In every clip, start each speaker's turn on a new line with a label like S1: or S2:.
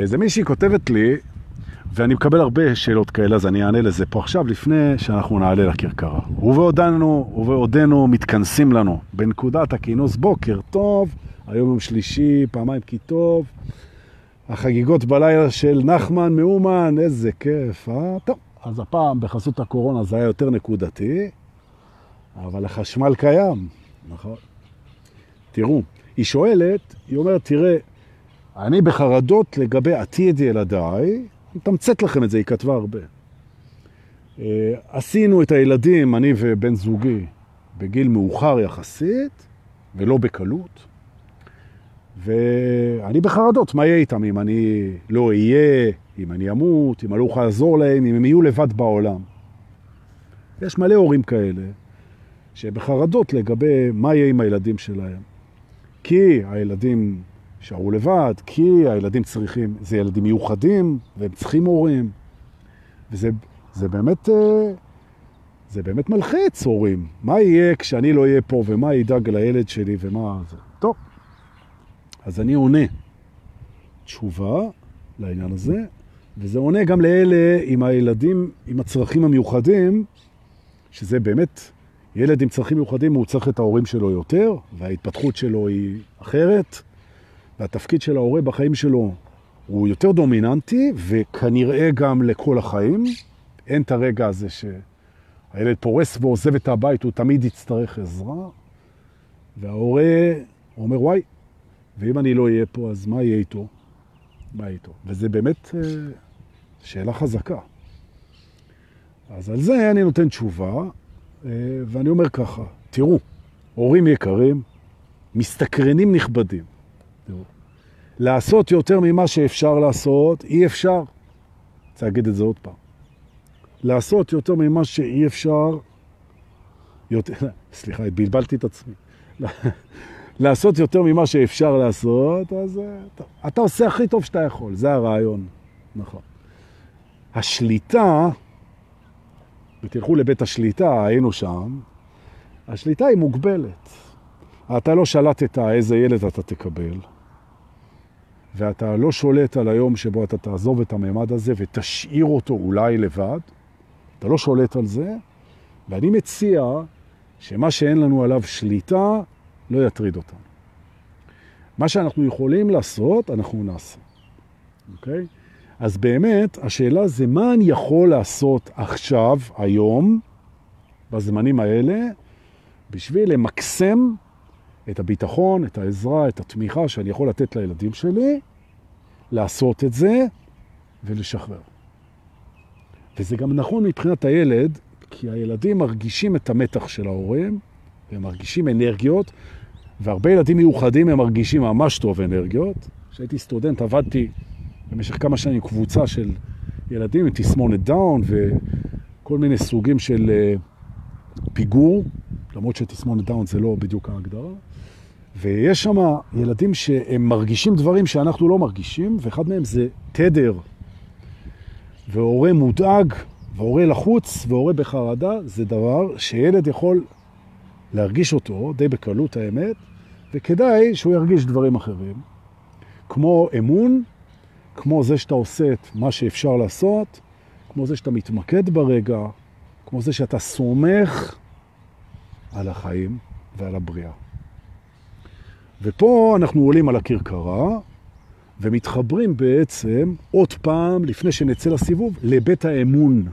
S1: איזה מישהי כותבת לי, ואני מקבל הרבה שאלות כאלה, אז אני אענה לזה פה עכשיו, לפני שאנחנו נעלה לכרכרה. ובעודנו, ובעודנו מתכנסים לנו בנקודת הכינוס בוקר טוב, היום יום שלישי, פעמיים כי טוב, החגיגות בלילה של נחמן מאומן, איזה כיף, אה? טוב, אז הפעם בחסות הקורונה זה היה יותר נקודתי, אבל החשמל קיים, נכון? תראו, היא שואלת, היא אומרת, תראה, אני בחרדות לגבי עתיד ילדיי, אני לכם את זה, היא כתבה הרבה. אה, עשינו את הילדים, אני ובן זוגי, בגיל מאוחר יחסית, ולא בקלות. ואני בחרדות, מה יהיה איתם אם אני לא אהיה, אם אני אמות, אם אני לא אוכל לעזור להם, אם הם יהיו לבד בעולם. יש מלא הורים כאלה שבחרדות לגבי מה יהיה עם הילדים שלהם. כי הילדים שערו לבד, כי הילדים צריכים, זה ילדים מיוחדים, והם צריכים הורים. וזה זה באמת, אה, זה באמת מלחיץ הורים. מה יהיה כשאני לא אהיה פה, ומה ידאג לילד שלי, ומה זה. טוב, אז אני עונה תשובה לעניין הזה, וזה עונה גם לאלה עם הילדים, עם הצרכים המיוחדים, שזה באמת, ילד עם צרכים מיוחדים הוא צריך את ההורים שלו יותר, וההתפתחות שלו היא אחרת, והתפקיד של ההורה בחיים שלו הוא יותר דומיננטי, וכנראה גם לכל החיים. אין את הרגע הזה שהילד פורס ועוזב את הבית, הוא תמיד יצטרך עזרה, וההורה אומר, וואי, ואם אני לא אהיה פה, אז מה יהיה איתו? מה יהיה איתו? וזה באמת אה, שאלה חזקה. אז על זה אני נותן תשובה, אה, ואני אומר ככה, תראו, הורים יקרים, מסתקרנים נכבדים, תראו, לעשות יותר ממה שאפשר לעשות, אי אפשר. רוצה להגיד את זה עוד פעם. לעשות יותר ממה שאי אפשר, יותר, סליחה, בלבלתי את עצמי. לעשות יותר ממה שאפשר לעשות, אז אה, טוב, אתה עושה הכי טוב שאתה יכול, זה הרעיון, נכון. השליטה, ותלכו לבית השליטה, היינו שם, השליטה היא מוגבלת. אתה לא שלטת איזה ילד אתה תקבל, ואתה לא שולט על היום שבו אתה תעזוב את הממד הזה ותשאיר אותו אולי לבד, אתה לא שולט על זה, ואני מציע שמה שאין לנו עליו שליטה, לא יטריד אותנו. מה שאנחנו יכולים לעשות, אנחנו נעשה. אוקיי? אז באמת, השאלה זה מה אני יכול לעשות עכשיו, היום, בזמנים האלה, בשביל למקסם את הביטחון, את העזרה, את התמיכה שאני יכול לתת לילדים שלי, לעשות את זה ולשחרר. וזה גם נכון מבחינת הילד, כי הילדים מרגישים את המתח של ההורים, והם מרגישים אנרגיות, והרבה ילדים מיוחדים הם מרגישים ממש טוב אנרגיות. כשהייתי סטודנט עבדתי במשך כמה שנים קבוצה של ילדים עם תסמונת דאון וכל מיני סוגים של אה, פיגור, למרות שתסמונת דאון זה לא בדיוק ההגדרה. ויש שם ילדים שהם מרגישים דברים שאנחנו לא מרגישים, ואחד מהם זה תדר. והורה מודאג, והורה לחוץ, והורה בחרדה, זה דבר שילד יכול להרגיש אותו די בקלות האמת, וכדאי שהוא ירגיש דברים אחרים, כמו אמון, כמו זה שאתה עושה את מה שאפשר לעשות, כמו זה שאתה מתמקד ברגע, כמו זה שאתה סומך על החיים ועל הבריאה. ופה אנחנו עולים על הכרכרה ומתחברים בעצם עוד פעם, לפני שנצא לסיבוב, לבית האמון.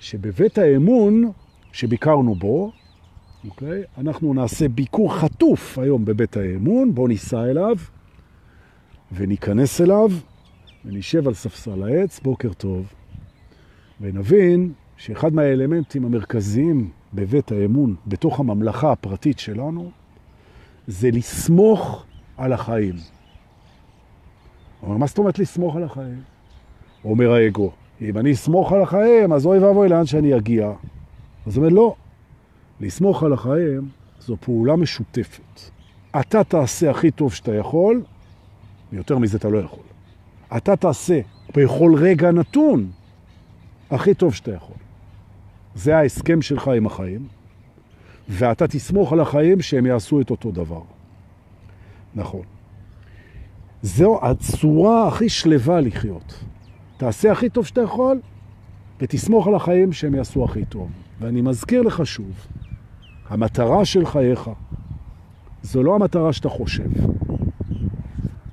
S1: שבבית האמון שביקרנו בו, אוקיי? אנחנו נעשה ביקור חטוף היום בבית האמון, בואו ניסע אליו וניכנס אליו ונשב על ספסל העץ, בוקר טוב, ונבין שאחד מהאלמנטים המרכזיים בבית האמון, בתוך הממלכה הפרטית שלנו, זה לסמוך על החיים. אומר, מה זאת אומרת לסמוך על החיים? אומר האגו, אם אני אסמוך על החיים, אז אוי ואבוי לאן שאני אגיע. אז אומר, לא, לסמוך על החיים זו פעולה משותפת. אתה תעשה הכי טוב שאתה יכול, ויותר מזה אתה לא יכול. אתה תעשה בכל רגע נתון הכי טוב שאתה יכול. זה ההסכם שלך עם החיים, ואתה תסמוך על החיים שהם יעשו את אותו דבר. נכון. זו הצורה הכי שלווה לחיות. תעשה הכי טוב שאתה יכול, ותסמוך על החיים שהם יעשו הכי טוב. ואני מזכיר לך שוב, המטרה של חייך זו לא המטרה שאתה חושב.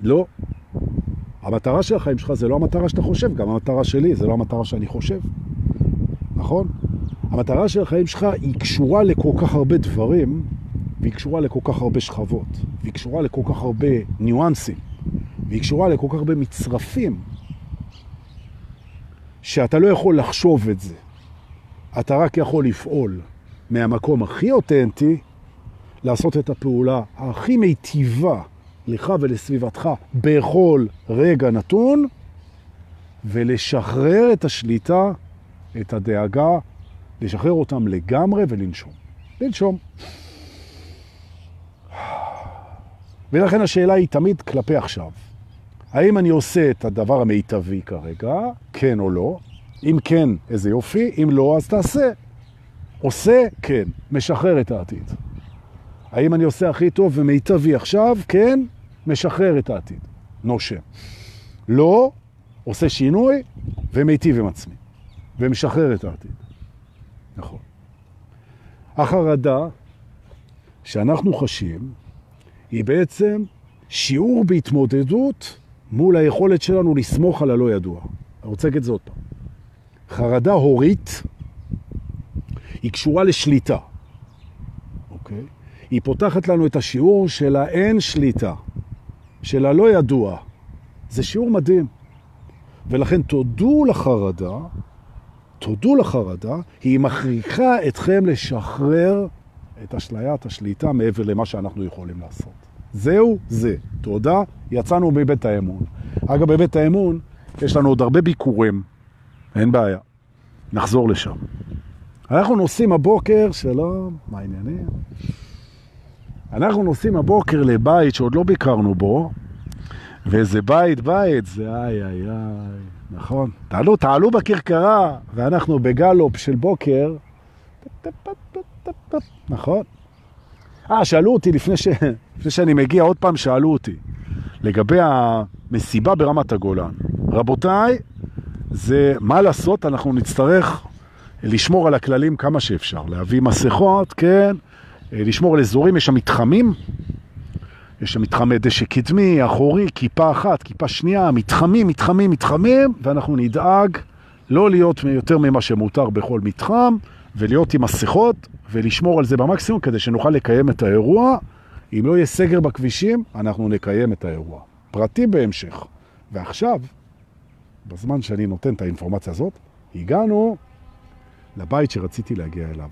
S1: לא. המטרה של החיים שלך זה לא המטרה שאתה חושב, גם המטרה שלי זה לא המטרה שאני חושב. נכון? המטרה של החיים שלך היא קשורה לכל כך הרבה דברים, והיא קשורה לכל כך הרבה שכבות, והיא קשורה לכל כך הרבה ניואנסים, והיא קשורה לכל כך הרבה מצרפים, שאתה לא יכול לחשוב את זה. אתה רק יכול לפעול מהמקום הכי אותנטי, לעשות את הפעולה הכי מיטיבה לך ולסביבתך בכל רגע נתון, ולשחרר את השליטה, את הדאגה, לשחרר אותם לגמרי ולנשום. לנשום. ולכן השאלה היא תמיד כלפי עכשיו. האם אני עושה את הדבר המיטבי כרגע, כן או לא? אם כן, איזה יופי, אם לא, אז תעשה. עושה, כן, משחרר את העתיד. האם אני עושה הכי טוב ומיטבי עכשיו? כן, משחרר את העתיד. נושם. לא, עושה שינוי ומיטיב עם עצמי. ומשחרר את העתיד. נכון. החרדה שאנחנו חשים היא בעצם שיעור בהתמודדות מול היכולת שלנו לסמוך על הלא ידוע. אני רוצה להגיד זאת פעם. חרדה הורית היא קשורה לשליטה, אוקיי? היא פותחת לנו את השיעור של האין שליטה, של הלא ידוע. זה שיעור מדהים. ולכן תודו לחרדה, תודו לחרדה, היא מכריחה אתכם לשחרר את אשליית השליטה מעבר למה שאנחנו יכולים לעשות. זהו זה. תודה, יצאנו מבית האמון. אגב, בבית האמון יש לנו עוד הרבה ביקורים, אין בעיה. נחזור לשם. אנחנו נוסעים הבוקר, שלום, מה העניינים? אנחנו נוסעים הבוקר לבית שעוד לא ביקרנו בו, ואיזה בית בית, זה איי איי איי, נכון? תעלו, תעלו בכרכרה, ואנחנו בגלופ של בוקר, נכון? אה, שאלו אותי לפני, ש... לפני שאני מגיע, עוד פעם שאלו אותי, לגבי המסיבה ברמת הגולן. רבותיי, זה מה לעשות, אנחנו נצטרך לשמור על הכללים כמה שאפשר, להביא מסכות, כן, לשמור על אזורים, יש שם מתחמים, יש שם מתחמי דשא קדמי, אחורי, כיפה אחת, כיפה שנייה, מתחמים, מתחמים, מתחמים, ואנחנו נדאג לא להיות יותר ממה שמותר בכל מתחם, ולהיות עם מסכות, ולשמור על זה במקסימום, כדי שנוכל לקיים את האירוע. אם לא יהיה סגר בכבישים, אנחנו נקיים את האירוע. פרטי בהמשך. ועכשיו, בזמן שאני נותן את האינפורמציה הזאת, הגענו לבית שרציתי להגיע אליו.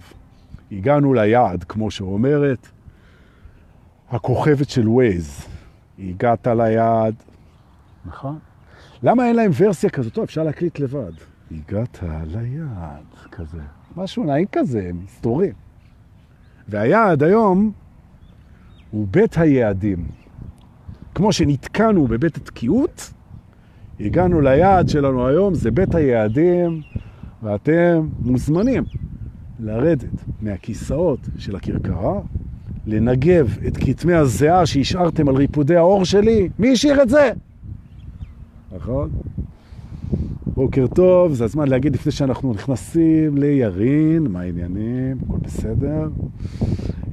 S1: הגענו ליעד, כמו שאומרת הכוכבת של ווייז. הגעת ליעד, נכון? למה אין להם ורסיה כזאת? טוב, אפשר להקליט לבד. הגעת ליעד, כזה. משהו נעים כזה, מסתורים. והיעד היום הוא בית היעדים. כמו שנתקענו בבית התקיעות, הגענו ליעד שלנו היום, זה בית היעדים, ואתם מוזמנים לרדת מהכיסאות של הכרכרה, לנגב את כתמי הזיעה שהשארתם על ריפודי האור שלי. מי השאיר את זה? נכון? בוקר טוב, זה הזמן להגיד לפני שאנחנו נכנסים לירין, מה העניינים, הכל בסדר.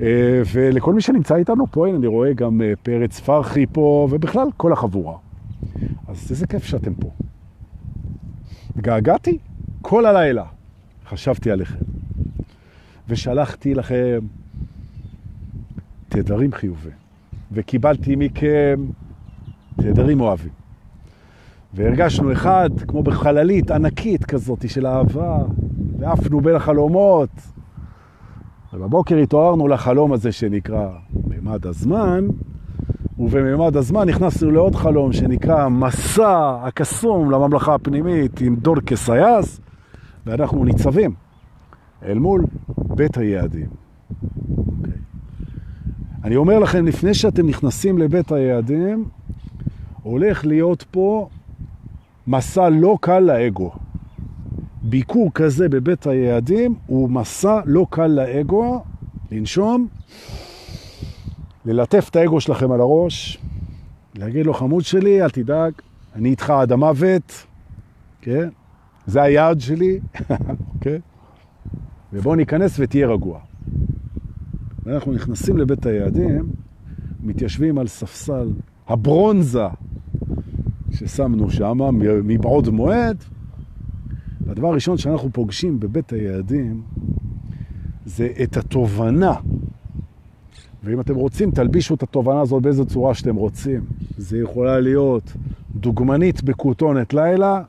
S1: אה, ולכל מי שנמצא איתנו פה, אני רואה גם אה, פרץ פרחי פה, ובכלל כל החבורה. אז איזה כיף שאתם פה. געגעתי כל הלילה, חשבתי עליכם. ושלחתי לכם תדרים חיובי, וקיבלתי מכם תדרים אוהבים. והרגשנו אחד, כמו בחללית ענקית כזאת של אהבה, ועפנו בין החלומות. ובבוקר התעוררנו לחלום הזה שנקרא מימד הזמן, ובמימד הזמן נכנסנו לעוד חלום שנקרא מסע הקסום לממלכה הפנימית עם דור כסייס, ואנחנו ניצבים אל מול בית היעדים. Okay. אני אומר לכם, לפני שאתם נכנסים לבית היעדים, הולך להיות פה מסע לא קל לאגו. ביקור כזה בבית היעדים הוא מסע לא קל לאגו, לנשום, ללטף את האגו שלכם על הראש, להגיד לו, חמוד שלי, אל תדאג, אני איתך עד המוות, כן? זה היעד שלי, אוקיי? ובוא ניכנס ותהיה רגוע. ואנחנו נכנסים לבית היעדים, מתיישבים על ספסל הברונזה ששמנו שם מבעוד מועד. והדבר הראשון שאנחנו פוגשים בבית היעדים זה את התובנה. ואם אתם רוצים, תלבישו את התובנה הזאת באיזו צורה שאתם רוצים. זה יכולה להיות דוגמנית בכותונת לילה,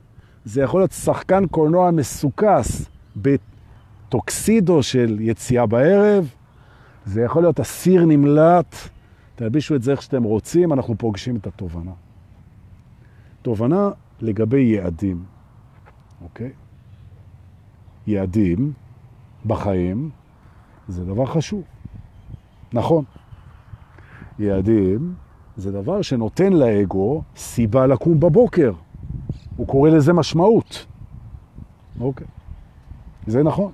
S1: זה יכול להיות שחקן קולנוע מסוכס בטוקסידו של יציאה בערב, זה יכול להיות אסיר נמלט, תלבישו את זה איך שאתם רוצים, אנחנו פוגשים את התובנה. תובנה לגבי יעדים, אוקיי? יעדים בחיים זה דבר חשוב. נכון. יעדים זה דבר שנותן לאגו סיבה לקום בבוקר. הוא קורא לזה משמעות. אוקיי. זה נכון.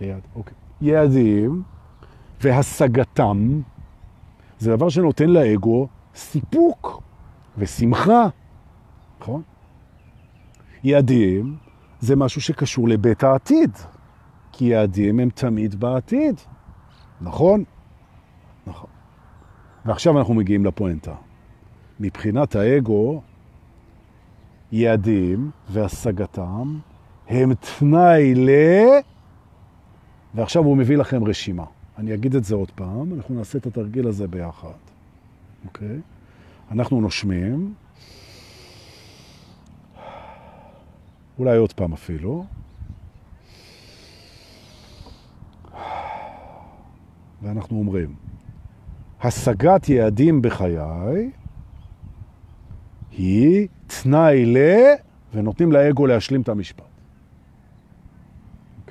S1: יעד, אוקיי. יעדים והשגתם זה דבר שנותן לאגו סיפוק ושמחה. נכון? יעדים זה משהו שקשור לבית העתיד, כי יעדים הם תמיד בעתיד. נכון? נכון. ועכשיו אנחנו מגיעים לפואנטה. מבחינת האגו, יעדים והשגתם הם תנאי ל... ועכשיו הוא מביא לכם רשימה. אני אגיד את זה עוד פעם, אנחנו נעשה את התרגיל הזה ביחד, אוקיי? אנחנו נושמים, אולי עוד פעם אפילו. ואנחנו אומרים, השגת יעדים בחיי היא תנאי ל... ונותנים לאגו להשלים את המשפט. Okay.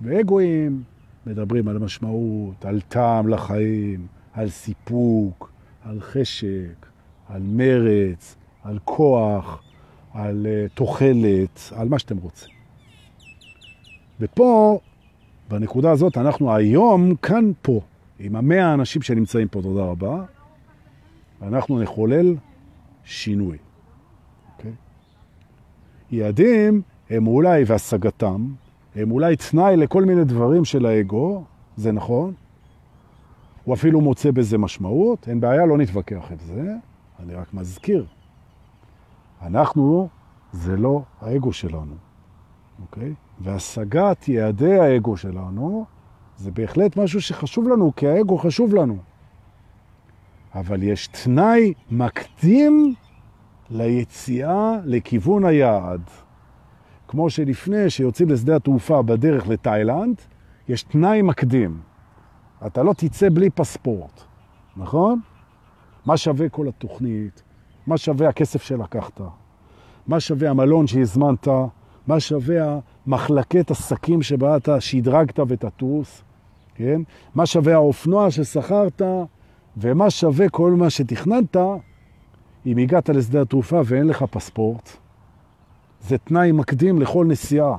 S1: ואגואים מדברים על משמעות, על טעם לחיים, על סיפוק, על חשק, על מרץ, על כוח, על uh, תוחלת, על מה שאתם רוצים. ופה, בנקודה הזאת, אנחנו היום כאן פה, עם המאה האנשים שנמצאים פה, תודה רבה, ואנחנו נחולל שינוי. Okay? אוקיי? יעדים הם אולי, והשגתם, הם אולי תנאי לכל מיני דברים של האגו, זה נכון. הוא אפילו מוצא בזה משמעות, אין בעיה, לא נתווכח את זה, אני רק מזכיר. אנחנו, זה לא האגו שלנו, אוקיי? והשגת יעדי האגו שלנו, זה בהחלט משהו שחשוב לנו, כי האגו חשוב לנו. אבל יש תנאי מקדים ליציאה לכיוון היעד. כמו שלפני שיוצאים לשדה התעופה בדרך לתאילנד, יש תנאי מקדים. אתה לא תצא בלי פספורט, נכון? מה שווה כל התוכנית? מה שווה הכסף שלקחת? מה שווה המלון שהזמנת? מה שווה המחלקת עסקים שבה אתה שדרגת ותטוס? כן? מה שווה האופנוע ששכרת? ומה שווה כל מה שתכננת אם הגעת לשדה התעופה ואין לך פספורט? זה תנאי מקדים לכל נסיעה.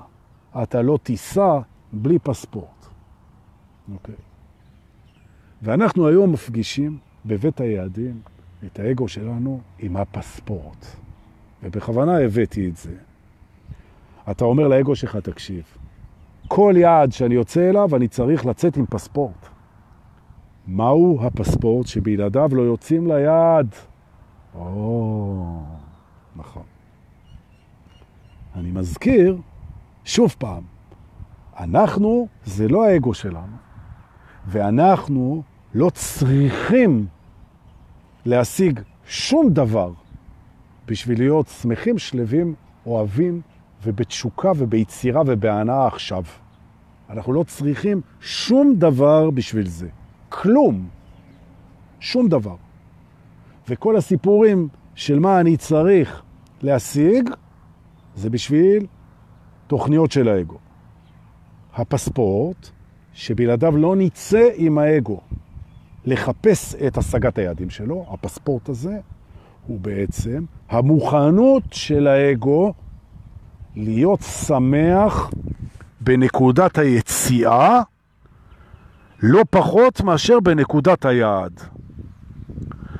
S1: אתה לא תיסע בלי פספורט. אוקיי. ואנחנו היום מפגישים בבית היעדים את האגו שלנו עם הפספורט. ובכוונה הבאתי את זה. אתה אומר לאגו שלך, תקשיב, כל יעד שאני יוצא אליו, אני צריך לצאת עם פספורט. מהו הפספורט שבלעדיו לא יוצאים ליעד? או, נכון. אני מזכיר, שוב פעם, אנחנו זה לא האגו שלנו, ואנחנו לא צריכים להשיג שום דבר בשביל להיות שמחים, שלווים, אוהבים ובתשוקה וביצירה ובהנאה עכשיו. אנחנו לא צריכים שום דבר בשביל זה. כלום. שום דבר. וכל הסיפורים של מה אני צריך להשיג, זה בשביל תוכניות של האגו. הפספורט, שבלעדיו לא ניצא עם האגו לחפש את השגת היעדים שלו, הפספורט הזה הוא בעצם המוכנות של האגו להיות שמח בנקודת היציאה, לא פחות מאשר בנקודת היעד.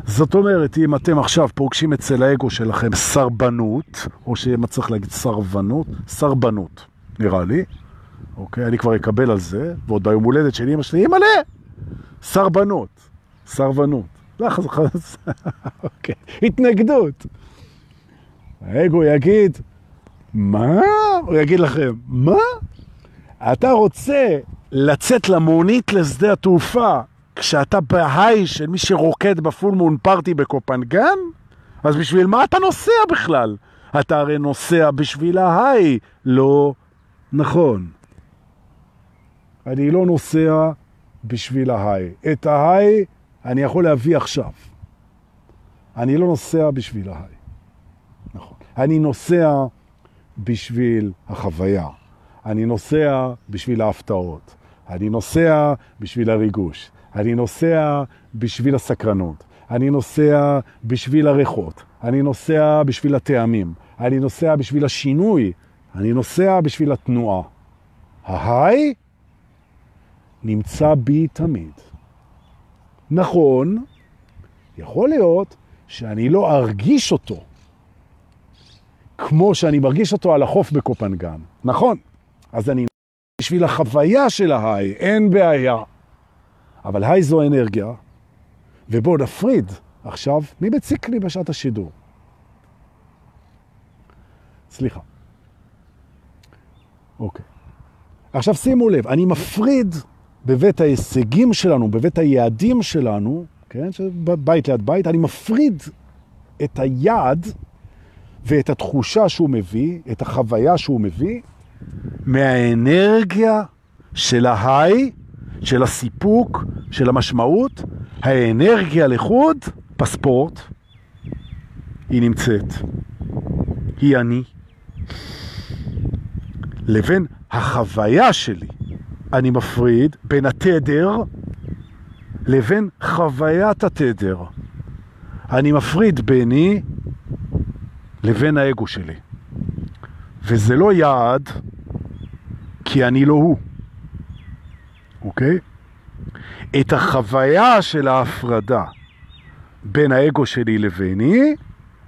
S1: זאת אומרת, אם אתם עכשיו פוגשים אצל האגו שלכם סרבנות, או שמה צריך להגיד סרבנות, סרבנות, נראה לי, אוקיי? אני כבר אקבל על זה, ועוד ביום הולדת של אמא שלי, אמא סרבנות, סרבנות. לחץ, אוקיי, התנגדות. האגו יגיד, מה? הוא יגיד לכם, מה? אתה רוצה לצאת למונית לשדה התעופה כשאתה בהיי של מי שרוקד בפול מון פארטי בקופנגן? אז בשביל מה אתה נוסע בכלל? אתה הרי נוסע בשביל ההיי. לא נכון. אני לא נוסע בשביל ההיי. את ההיי אני יכול להביא עכשיו. אני לא נוסע בשביל ההיי. נכון. אני נוסע בשביל החוויה. אני נוסע בשביל ההפתעות. אני נוסע בשביל הריגוש. אני נוסע בשביל הסקרנות. אני נוסע בשביל הריחות. אני נוסע בשביל הטעמים. אני נוסע בשביל השינוי. אני נוסע בשביל התנועה. ההיי נמצא בי תמיד. נכון, יכול להיות שאני לא ארגיש אותו כמו שאני מרגיש אותו על החוף בקופנגן. נכון, אז אני... בשביל החוויה של ההיי, אין בעיה. אבל היי זו אנרגיה, ובואו נפריד עכשיו מי מציק לי בשעת השידור. סליחה. אוקיי. עכשיו שימו לב, אני מפריד בבית ההישגים שלנו, בבית היעדים שלנו, כן, בית ליד בית, אני מפריד את היעד ואת התחושה שהוא מביא, את החוויה שהוא מביא, מהאנרגיה של ההיי, של הסיפוק, של המשמעות, האנרגיה לחוד, פספורט, היא נמצאת. היא אני. לבין החוויה שלי. אני מפריד בין התדר לבין חוויית התדר. אני מפריד ביני לבין האגו שלי. וזה לא יעד, כי אני לא הוא. אוקיי? את החוויה של ההפרדה בין האגו שלי לביני,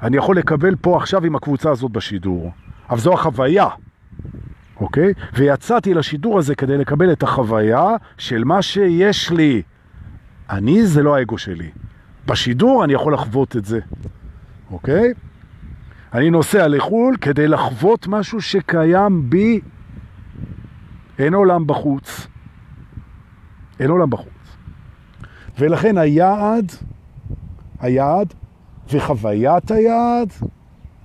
S1: אני יכול לקבל פה עכשיו עם הקבוצה הזאת בשידור. אבל זו החוויה, אוקיי? ויצאתי לשידור הזה כדי לקבל את החוויה של מה שיש לי. אני זה לא האגו שלי. בשידור אני יכול לחוות את זה, אוקיי? אני נוסע לחו"ל כדי לחוות משהו שקיים בי. אין עולם בחוץ. אין עולם בחוץ. ולכן היעד, היעד וחוויית היעד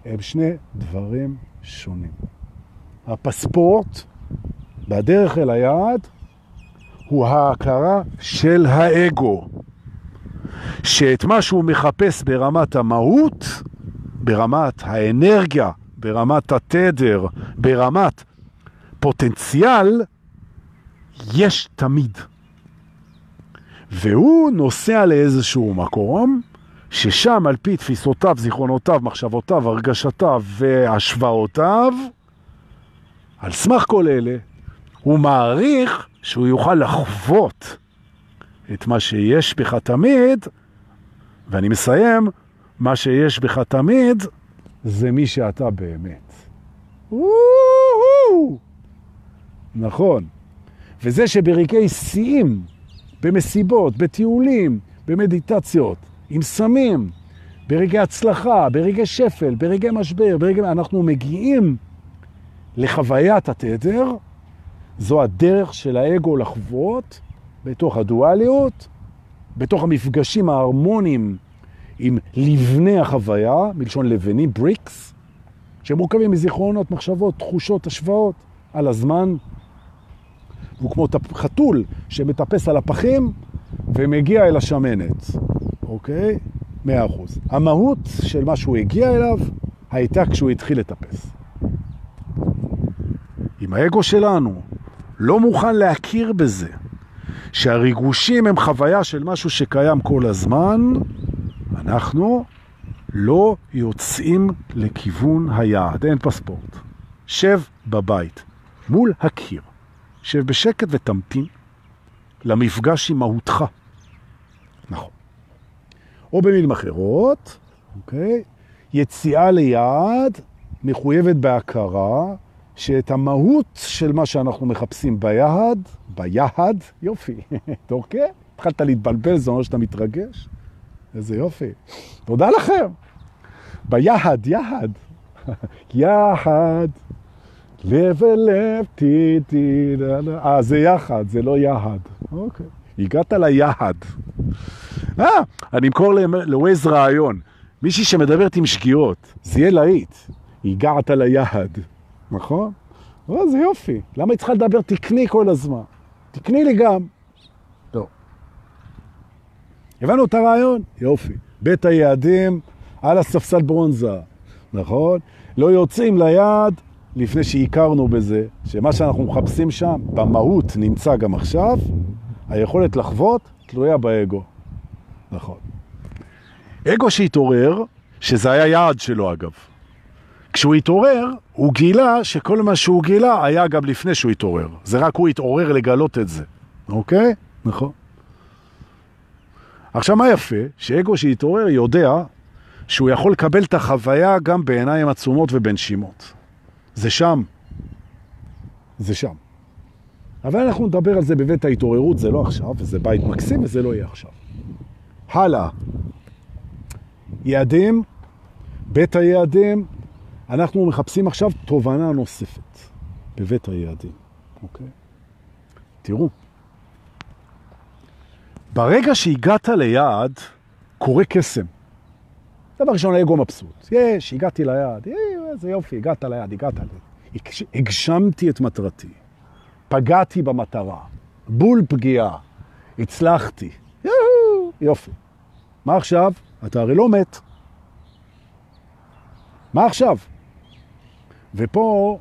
S1: הם שני דברים שונים. הפספורט בדרך אל היעד הוא ההכרה של האגו, שאת מה שהוא מחפש ברמת המהות, ברמת האנרגיה, ברמת התדר, ברמת פוטנציאל, יש תמיד. והוא נוסע לאיזשהו מקום, ששם על פי תפיסותיו, זיכרונותיו, מחשבותיו, הרגשתיו והשוואותיו, על סמך כל אלה, הוא מעריך שהוא יוכל לחוות את מה שיש בך תמיד, ואני מסיים, מה שיש בך תמיד זה מי שאתה באמת. נכון. וזה שברגעי שיאים, במסיבות, בטיולים, במדיטציות, עם סמים, ברגעי הצלחה, ברגעי שפל, ברגעי משבר, ברגעי... אנחנו מגיעים לחוויית התדר, זו הדרך של האגו לחוות בתוך הדואליות, בתוך המפגשים ההרמוניים עם לבני החוויה, מלשון לבני, בריקס, שמורכבים מזיכרונות, מחשבות, תחושות, השוואות על הזמן. הוא כמו חתול שמטפס על הפחים ומגיע אל השמנת, אוקיי? מאה אחוז. המהות של מה שהוא הגיע אליו הייתה כשהוא התחיל לטפס. אם האגו שלנו לא מוכן להכיר בזה, שהריגושים הם חוויה של משהו שקיים כל הזמן, אנחנו לא יוצאים לכיוון היעד, אין פספורט. שב בבית, מול הקיר. שב בשקט ותמתין למפגש עם מהותך. נכון. או במילים אחרות, אוקיי? יציאה ליעד מחויבת בהכרה שאת המהות של מה שאנחנו מחפשים ביעד, ביעד, יופי, אוקיי? התחלת להתבלבל, זה אומר שאתה מתרגש? איזה יופי. תודה לכם. ביעד, יעד. יחד, לב אל לב, טי טי, אה, זה יחד, זה לא יחד. אוקיי. הגעת ליעד. אה, אני אמכור לווייז רעיון. מישהי שמדברת עם שגיאות, זה יהיה להיט. הגעת ליעד, נכון? או, זה יופי. למה היא צריכה לדבר תקני כל הזמן? תקני לי גם. לא. הבנו את הרעיון? יופי. בית היעדים על הספסל ברונזה, נכון? לא יוצאים ליעד לפני שהכרנו בזה, שמה שאנחנו מחפשים שם, במהות נמצא גם עכשיו, היכולת לחוות תלויה באגו. נכון. אגו שהתעורר, שזה היה יעד שלו אגב. כשהוא התעורר, הוא גילה שכל מה שהוא גילה היה גם לפני שהוא התעורר. זה רק הוא התעורר לגלות את זה. אוקיי? נכון. עכשיו, מה יפה? שאגו שהתעורר יודע שהוא יכול לקבל את החוויה גם בעיניים עצומות ובנשימות. זה שם. זה שם. אבל אנחנו נדבר על זה בבית ההתעוררות, זה לא עכשיו, וזה בית מקסים וזה לא יהיה עכשיו. הלאה. יעדים, בית היעדים, אנחנו מחפשים עכשיו תובנה נוספת בבית היעדים, אוקיי? תראו, ברגע שהגעת ליעד, קורה קסם. דבר ראשון, האגו מבסוט. יש, הגעתי ליעד, איזה יופי, הגעת ליעד, הגעת ליעד. הגשמתי את מטרתי, פגעתי במטרה, בול פגיעה, הצלחתי, יופי. מה עכשיו? אתה הרי לא מת. מה עכשיו? ופה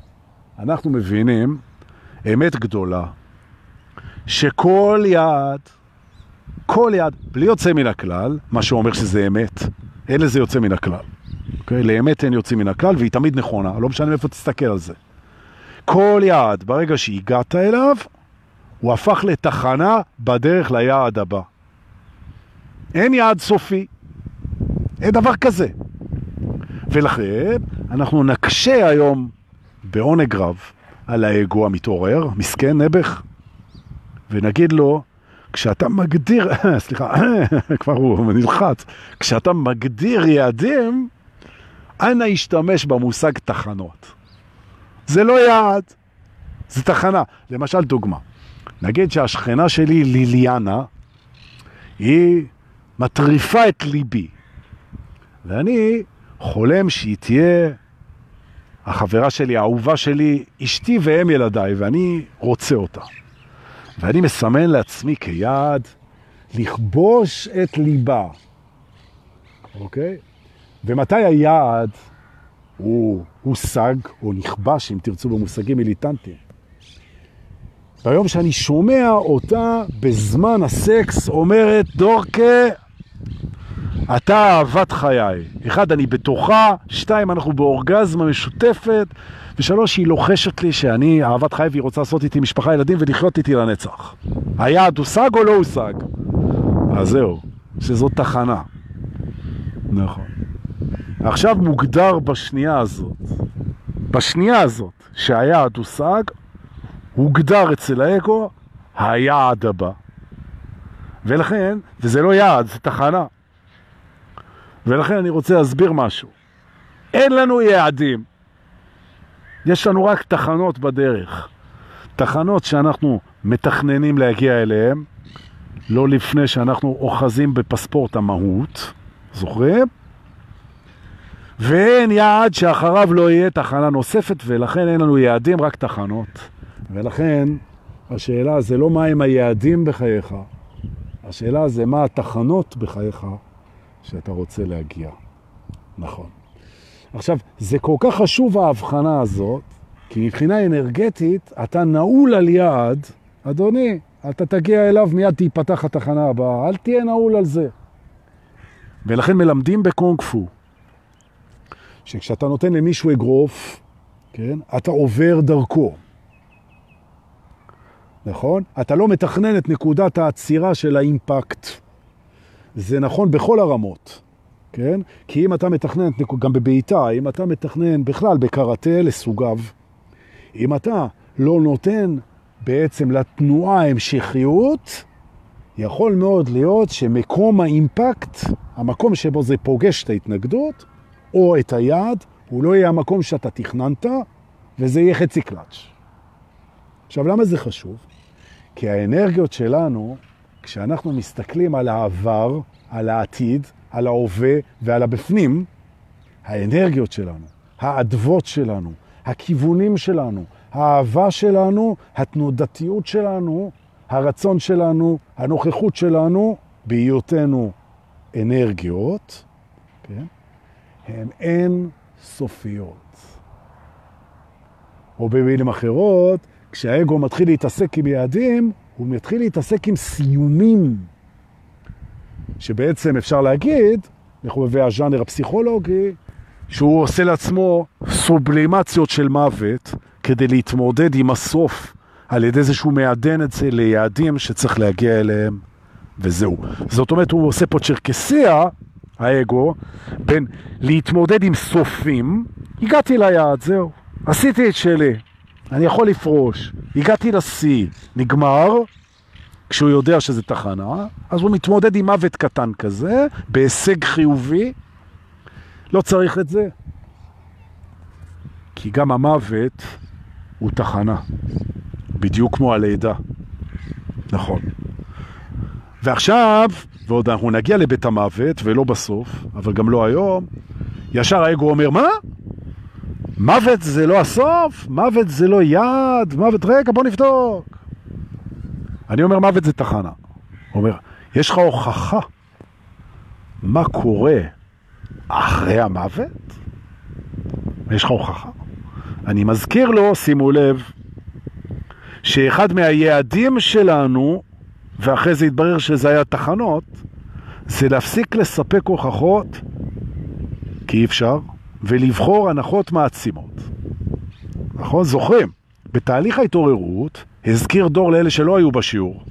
S1: אנחנו מבינים אמת גדולה, שכל יעד, כל יעד, בלי יוצא מן הכלל, מה שאומר שזה אמת, אין לזה יוצא מן הכלל. Okay? אוקיי? לאמת אין יוצא מן הכלל, והיא תמיד נכונה, לא משנה איפה תסתכל על זה. כל יעד, ברגע שהגעת אליו, הוא הפך לתחנה בדרך ליעד הבא. אין יעד סופי, אין דבר כזה. ולכן אנחנו נקשה היום בעונג רב על האגו המתעורר, מסכן נבח, ונגיד לו, כשאתה מגדיר, סליחה, כבר הוא נלחץ, כשאתה מגדיר יעדים, אנא השתמש במושג תחנות. זה לא יעד, זה תחנה. למשל דוגמה, נגיד שהשכנה שלי ליליאנה, היא מטריפה את ליבי, ואני חולם שהיא תהיה החברה שלי, האהובה שלי, אשתי ואם ילדיי, ואני רוצה אותה. ואני מסמן לעצמי כיעד לכבוש את ליבה, אוקיי? ומתי היעד הוא הושג או נכבש, אם תרצו במושגים מיליטנטיים? ביום שאני שומע אותה בזמן הסקס אומרת, דורקה, אתה אהבת חיי. אחד, אני בתוכה, שתיים, אנחנו באורגזמה משותפת, ושלוש, היא לוחשת לי שאני אהבת חיי והיא רוצה לעשות איתי משפחה, ילדים ולחיות איתי לנצח. היעד הושג או לא הושג? אז זהו, שזאת תחנה. נכון. עכשיו מוגדר בשנייה הזאת, בשנייה הזאת שהיעד הושג, הוגדר אצל האגו היעד הבא. ולכן, וזה לא יעד, זה תחנה. ולכן אני רוצה להסביר משהו. אין לנו יעדים. יש לנו רק תחנות בדרך. תחנות שאנחנו מתכננים להגיע אליהן, לא לפני שאנחנו אוחזים בפספורט המהות, זוכרים? ואין יעד שאחריו לא יהיה תחנה נוספת, ולכן אין לנו יעדים, רק תחנות. ולכן השאלה זה לא מה הם היעדים בחייך, השאלה זה מה התחנות בחייך שאתה רוצה להגיע. נכון. עכשיו, זה כל כך חשוב ההבחנה הזאת, כי מבחינה אנרגטית אתה נעול על יעד, אדוני, אתה תגיע אליו, מיד תיפתח התחנה הבאה, אל תהיה נעול על זה. ולכן מלמדים בקונג פו, שכשאתה נותן למישהו אגרוף, כן, אתה עובר דרכו. נכון? אתה לא מתכנן את נקודת העצירה של האימפקט. זה נכון בכל הרמות, כן? כי אם אתה מתכנן, גם בבעיטה, אם אתה מתכנן בכלל בקראטה לסוגיו, אם אתה לא נותן בעצם לתנועה המשכיות, יכול מאוד להיות שמקום האימפקט, המקום שבו זה פוגש את ההתנגדות, או את היעד, הוא לא יהיה המקום שאתה תכננת, וזה יהיה חצי קלאץ'. עכשיו, למה זה חשוב? כי האנרגיות שלנו, כשאנחנו מסתכלים על העבר, על העתיד, על ההווה ועל הבפנים, האנרגיות שלנו, האדוות שלנו, הכיוונים שלנו, האהבה שלנו, התנודתיות שלנו, הרצון שלנו, הנוכחות שלנו, בהיותנו אנרגיות, כן? הן אין סופיות. או במילים אחרות, כשהאגו מתחיל להתעסק עם יעדים, הוא מתחיל להתעסק עם סיומים, שבעצם אפשר להגיד, לחובבי הז'אנר הפסיכולוגי, שהוא עושה לעצמו סובלימציות של מוות כדי להתמודד עם הסוף, על ידי זה שהוא מעדן את זה ליעדים שצריך להגיע אליהם, וזהו. זאת אומרת, הוא עושה פה צ'רקסיה, האגו, בין להתמודד עם סופים, הגעתי ליעד, זהו, עשיתי את שלי, אני יכול לפרוש, הגעתי לשיא, נגמר, כשהוא יודע שזה תחנה, אז הוא מתמודד עם מוות קטן כזה, בהישג חיובי, לא צריך את זה. כי גם המוות הוא תחנה, בדיוק כמו הלידה. נכון. ועכשיו, ועוד אנחנו נגיע לבית המוות, ולא בסוף, אבל גם לא היום, ישר האגו אומר, מה? מוות זה לא הסוף? מוות זה לא יעד? מוות, רגע, בוא נבדוק. אני אומר, מוות זה תחנה. אומר, יש לך הוכחה מה קורה אחרי המוות? יש לך הוכחה? אני מזכיר לו, שימו לב, שאחד מהיעדים שלנו, ואחרי זה התברר שזה היה תחנות, זה להפסיק לספק הוכחות, כי אי אפשר, ולבחור הנחות מעצימות. נכון? זוכרים? בתהליך ההתעוררות, הזכיר דור לאלה שלא היו בשיעור,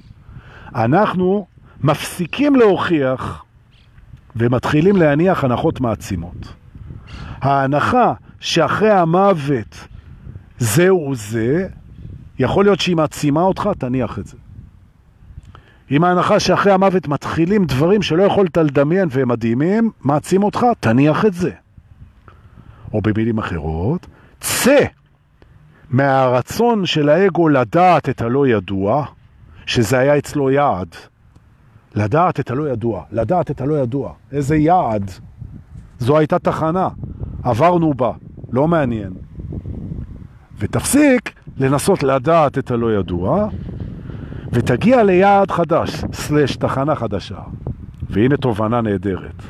S1: אנחנו מפסיקים להוכיח ומתחילים להניח הנחות מעצימות. ההנחה שאחרי המוות זהו זה, יכול להיות שהיא מעצימה אותך, תניח את זה. אם ההנחה שאחרי המוות מתחילים דברים שלא יכולת לדמיין והם מדהימים, מעצים אותך, תניח את זה. או במילים אחרות, צא מהרצון של האגו לדעת את הלא ידוע, שזה היה אצלו יעד. לדעת את הלא ידוע, לדעת את הלא ידוע. איזה יעד. זו הייתה תחנה, עברנו בה, לא מעניין. ותפסיק לנסות לדעת את הלא ידוע, ותגיע ליעד חדש, סלש תחנה חדשה. והנה תובנה נהדרת.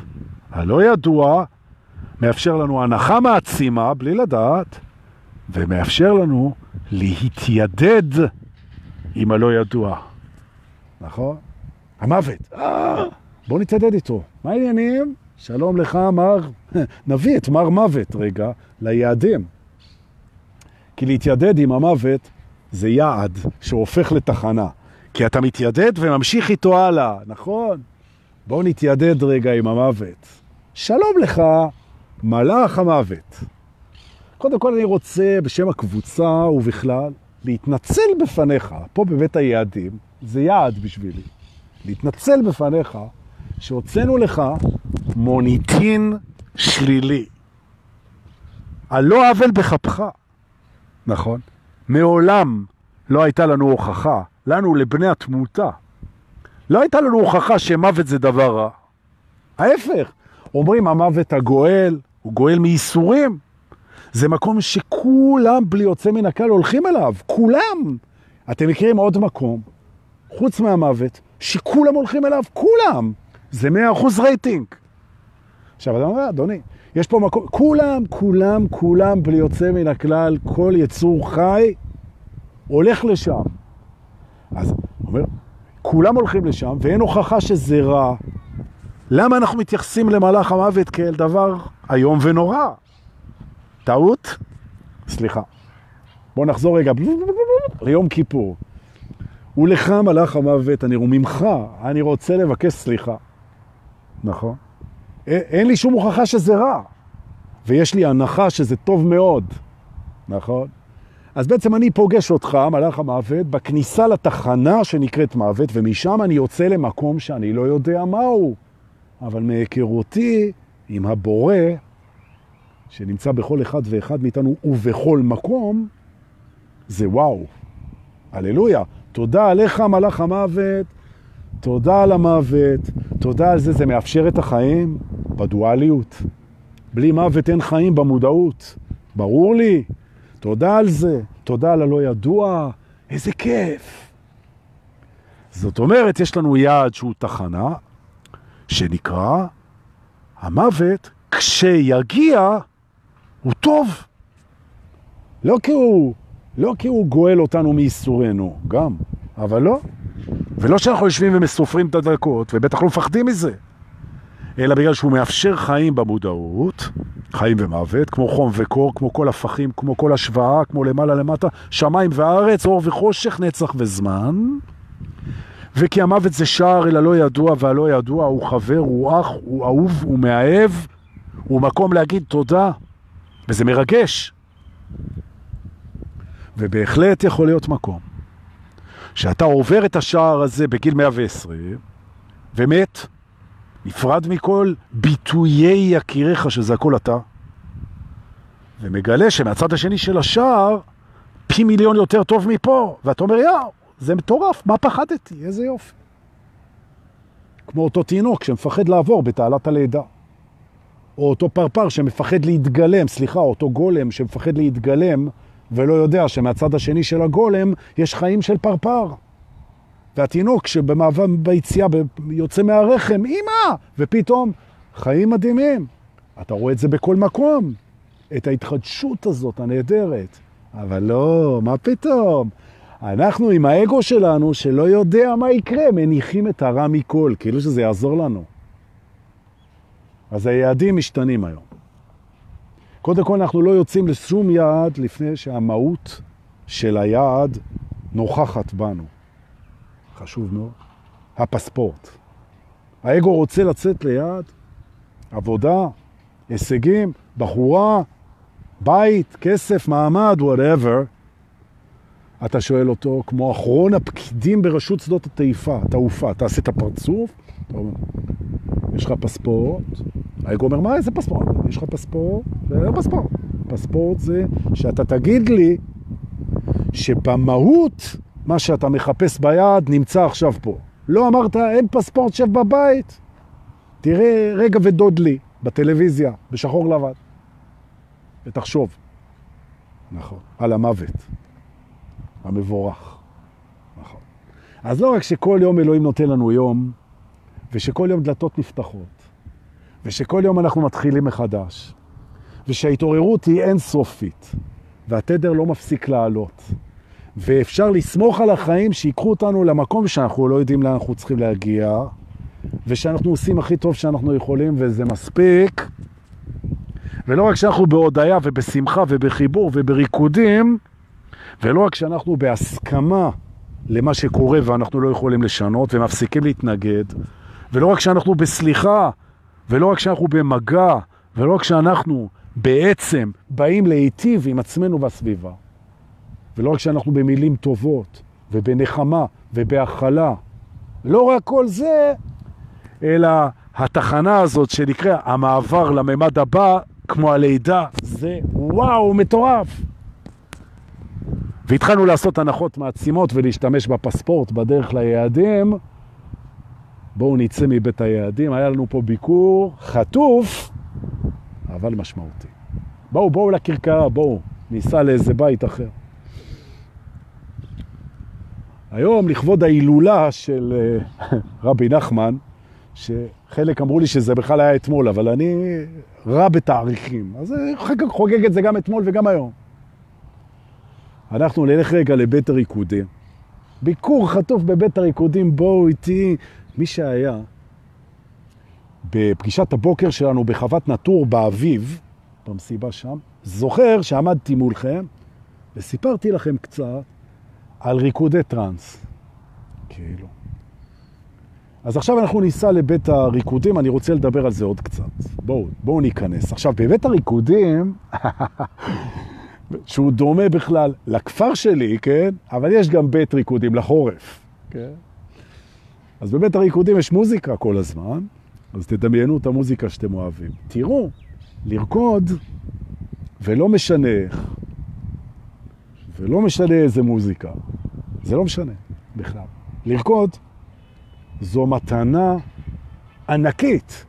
S1: הלא ידוע מאפשר לנו הנחה מעצימה, בלי לדעת, ומאפשר לנו להתיידד עם הלא ידוע. נכון? המוות. אה, בוא נתיידד איתו. מה העניינים? שלום לך, מר... נביא את מר מוות רגע ליעדים. כי להתיידד עם המוות זה יעד שהופך לתחנה. כי אתה מתיידד וממשיך איתו הלאה, נכון? בוא נתיידד רגע עם המוות. שלום לך, מלאך המוות. קודם כל אני רוצה בשם הקבוצה ובכלל להתנצל בפניך, פה בבית היעדים, זה יעד בשבילי, להתנצל בפניך שהוצאנו לך מוניטין שלילי. על לא עוול בכפך, נכון? מעולם לא הייתה לנו הוכחה, לנו לבני התמותה, לא הייתה לנו הוכחה שמוות זה דבר רע. ההפך, אומרים המוות הגואל, הוא גואל מייסורים. זה מקום שכולם בלי יוצא מן הכלל הולכים אליו, כולם. אתם מכירים עוד מקום, חוץ מהמוות, שכולם הולכים אליו, כולם. זה 100% רייטינג. עכשיו, אתה אומר, אדוני, יש פה מקום, כולם, כולם, כולם, בלי יוצא מן הכלל, כל יצור חי הולך לשם. אז אומר, כולם הולכים לשם, ואין הוכחה שזה רע. למה אנחנו מתייחסים למלאך המוות כאל דבר איום ונורא? טעות? סליחה. בואו נחזור רגע ליום כיפור. ולך מלאך המוות, אני ממך, אני רוצה לבקש סליחה. נכון. אין לי שום הוכחה שזה רע, ויש לי הנחה שזה טוב מאוד, נכון? אז בעצם אני פוגש אותך, מלאך המוות, בכניסה לתחנה שנקראת מוות, ומשם אני יוצא למקום שאני לא יודע מהו. אבל מהיכרותי עם הבורא, שנמצא בכל אחד ואחד מאיתנו ובכל מקום, זה וואו. הללויה. תודה עליך, מלאך המוות, תודה על המוות, תודה על זה, זה מאפשר את החיים בדואליות. בלי מוות אין חיים במודעות. ברור לי? תודה על זה, תודה על הלא ידוע, איזה כיף. זאת אומרת, יש לנו יעד שהוא תחנה, שנקרא המוות, כשיגיע, הוא טוב. לא כי הוא, לא כי הוא גואל אותנו מייסורנו, גם, אבל לא. ולא שאנחנו יושבים ומסופרים את הדקות, ובטח לא מפחדים מזה, אלא בגלל שהוא מאפשר חיים במודעות, חיים ומוות, כמו חום וקור, כמו כל הפכים, כמו כל השוואה, כמו למעלה למטה, שמיים וארץ, אור וחושך, נצח וזמן. וכי המוות זה שער אל הלא ידוע, והלא ידוע הוא חבר, הוא אח, הוא אהוב, הוא מאהב, הוא מקום להגיד תודה, וזה מרגש. ובהחלט יכול להיות מקום שאתה עובר את השער הזה בגיל 120 ומת, נפרד מכל ביטויי יקיריך שזה הכל אתה, ומגלה שמהצד השני של השער פי מיליון יותר טוב מפה, ואתה אומר יאו, זה מטורף, מה פחדתי? איזה יופי. כמו אותו תינוק שמפחד לעבור בתעלת הלידה. או אותו פרפר שמפחד להתגלם, סליחה, אותו גולם שמפחד להתגלם ולא יודע שמהצד השני של הגולם יש חיים של פרפר. והתינוק שבמעבר ביציאה יוצא מהרחם, אמא! ופתאום חיים מדהימים. אתה רואה את זה בכל מקום, את ההתחדשות הזאת הנהדרת. אבל לא, מה פתאום? אנחנו עם האגו שלנו, שלא יודע מה יקרה, מניחים את הרע מכל, כאילו שזה יעזור לנו. אז היעדים משתנים היום. קודם כל, אנחנו לא יוצאים לשום יעד לפני שהמהות של היעד נוכחת בנו. חשוב מאוד. הפספורט. האגו רוצה לצאת ליעד, עבודה, הישגים, בחורה, בית, כסף, מעמד, whatever. אתה שואל אותו, כמו אחרון הפקידים ברשות שדות התעופה, תעופה, תעשה את הפרצוף, אתה אומר, יש לך פספורט? האגו אומר, מה, איזה פספורט? יש לך פספורט? זה לא פספורט. פספורט זה שאתה תגיד לי שבמהות מה שאתה מחפש ביד נמצא עכשיו פה. לא אמרת, אין פספורט, שב בבית. תראה רגע ודוד לי בטלוויזיה, בשחור לבן. ותחשוב. נכון. על המוות. המבורך. נכון. אז לא רק שכל יום אלוהים נותן לנו יום, ושכל יום דלתות נפתחות, ושכל יום אנחנו מתחילים מחדש, ושההתעוררות היא אינסופית, והתדר לא מפסיק לעלות, ואפשר לסמוך על החיים שיקחו אותנו למקום שאנחנו לא יודעים לאן אנחנו צריכים להגיע, ושאנחנו עושים הכי טוב שאנחנו יכולים, וזה מספיק. ולא רק שאנחנו בהודעה ובשמחה ובחיבור ובריקודים, ולא רק שאנחנו בהסכמה למה שקורה ואנחנו לא יכולים לשנות ומפסיקים להתנגד, ולא רק שאנחנו בסליחה, ולא רק שאנחנו במגע, ולא רק שאנחנו בעצם באים להיטיב עם עצמנו והסביבה, ולא רק שאנחנו במילים טובות ובנחמה ובהכלה, לא רק כל זה, אלא התחנה הזאת שנקרא המעבר לממד הבא, כמו הלידה, זה וואו, מטורף. והתחלנו לעשות הנחות מעצימות ולהשתמש בפספורט בדרך ליעדים. בואו נצא מבית היעדים, היה לנו פה ביקור חטוף, אבל משמעותי. בואו, בואו לקרקעה, בואו, ניסע לאיזה בית אחר. היום, לכבוד ההילולה של אה, רבי נחמן, שחלק אמרו לי שזה בכלל היה אתמול, אבל אני רע בתאריכים, אז חוגג את זה גם אתמול וגם היום. אנחנו נלך רגע לבית הריקודים. ביקור חטוף בבית הריקודים, בואו איתי. מי שהיה בפגישת הבוקר שלנו בחוות נטור באביב, במסיבה שם, זוכר שעמדתי מולכם וסיפרתי לכם קצת על ריקודי טרנס. כאילו. אז עכשיו אנחנו ניסע לבית הריקודים, אני רוצה לדבר על זה עוד קצת. בואו, בואו ניכנס. עכשיו, בבית הריקודים, שהוא דומה בכלל לכפר שלי, כן? אבל יש גם בית ריקודים לחורף, כן? אז בבית הריקודים יש מוזיקה כל הזמן, אז תדמיינו את המוזיקה שאתם אוהבים. תראו, לרקוד, ולא משנה איך, ולא משנה איזה מוזיקה, זה לא משנה בכלל. לרקוד זו מתנה ענקית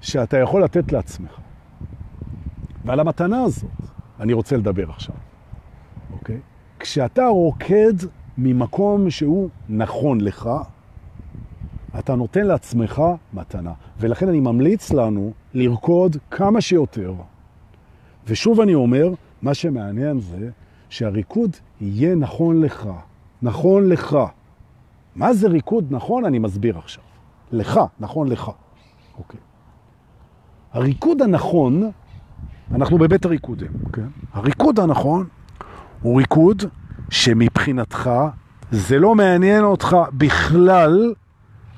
S1: שאתה יכול לתת לעצמך. ועל המתנה הזאת אני רוצה לדבר עכשיו, אוקיי? כשאתה רוקד ממקום שהוא נכון לך, אתה נותן לעצמך מתנה. ולכן אני ממליץ לנו לרקוד כמה שיותר. ושוב אני אומר, מה שמעניין זה שהריקוד יהיה נכון לך. נכון לך. מה זה ריקוד נכון? אני מסביר עכשיו. לך, נכון לך. אוקיי. הריקוד הנכון, אנחנו בבית הריקודים, כן? הריקוד הנכון הוא ריקוד שמבחינתך זה לא מעניין אותך בכלל,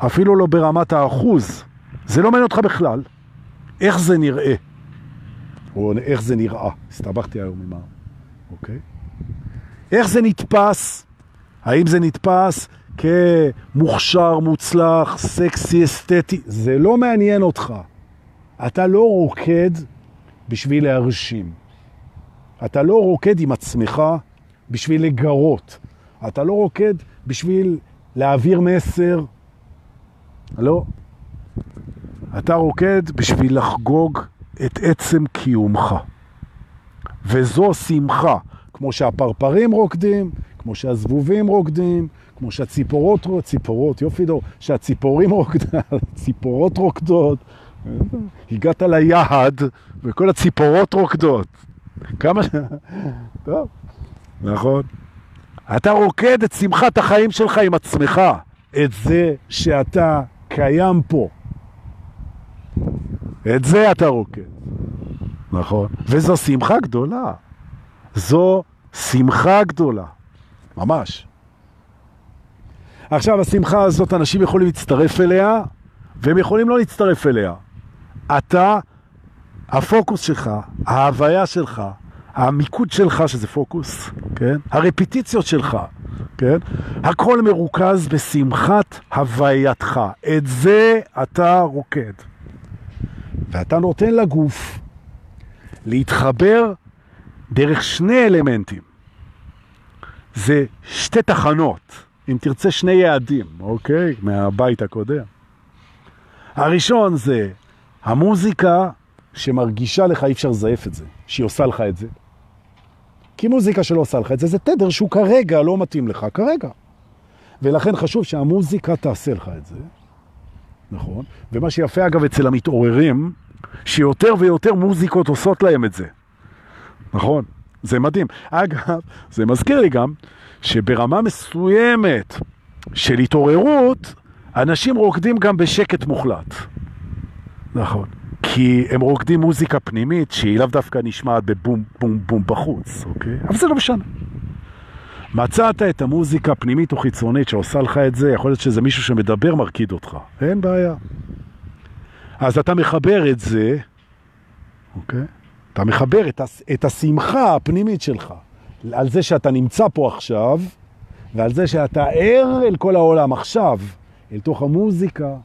S1: אפילו לא ברמת האחוז. זה לא מעניין אותך בכלל. איך זה נראה? או איך זה נראה. הסתבכתי היום עם ה... אוקיי? איך זה נתפס? האם זה נתפס כמוכשר, מוצלח, סקסי, אסתטי? זה לא מעניין אותך. אתה לא רוקד בשביל להרשים. אתה לא רוקד עם עצמך בשביל לגרות. אתה לא רוקד בשביל להעביר מסר. לא. אתה רוקד בשביל לחגוג את עצם קיומך. וזו שמחה, כמו שהפרפרים רוקדים, כמו שהזבובים רוקדים, כמו שהציפורות, ציפורות, יופי דור, שהציפורים רוקדות, ציפורות רוקדות, הגעת ליעד וכל הציפורות רוקדות. כמה ש... טוב, נכון. אתה רוקד את שמחת החיים שלך עם עצמך, את זה שאתה קיים פה. את זה אתה רוקד. נכון. וזו שמחה גדולה. זו שמחה גדולה. ממש. עכשיו, השמחה הזאת, אנשים יכולים להצטרף אליה, והם יכולים לא להצטרף אליה. אתה, הפוקוס שלך, ההוויה שלך, המיקוד שלך, שזה פוקוס, כן? הרפיטיציות שלך, כן? הכל מרוכז בשמחת הווייתך. את זה אתה רוקד. ואתה נותן לגוף להתחבר דרך שני אלמנטים. זה שתי תחנות, אם תרצה שני יעדים, אוקיי? מהבית הקודם. הראשון זה המוזיקה שמרגישה לך, אי אפשר לזייף את זה, שהיא עושה לך את זה. כי מוזיקה שלא עושה לך את זה, זה תדר שהוא כרגע לא מתאים לך, כרגע. ולכן חשוב שהמוזיקה תעשה לך את זה, נכון? ומה שיפה אגב אצל המתעוררים, שיותר ויותר מוזיקות עושות להם את זה. נכון? זה מדהים. אגב, זה מזכיר לי גם שברמה מסוימת של התעוררות, אנשים רוקדים גם בשקט מוחלט. נכון. כי הם רוקדים מוזיקה פנימית שהיא לאו דווקא נשמעת בבום בום בום בחוץ, אוקיי? אבל זה לא משנה. מצאת את המוזיקה הפנימית או חיצונית שעושה לך את זה, יכול להיות שזה מישהו שמדבר מרקיד אותך, אין בעיה. אז אתה מחבר את זה, אוקיי? אתה מחבר את, הס, את השמחה הפנימית שלך על זה שאתה נמצא פה עכשיו, ועל זה שאתה ער אל כל העולם עכשיו, אל תוך המוזיקה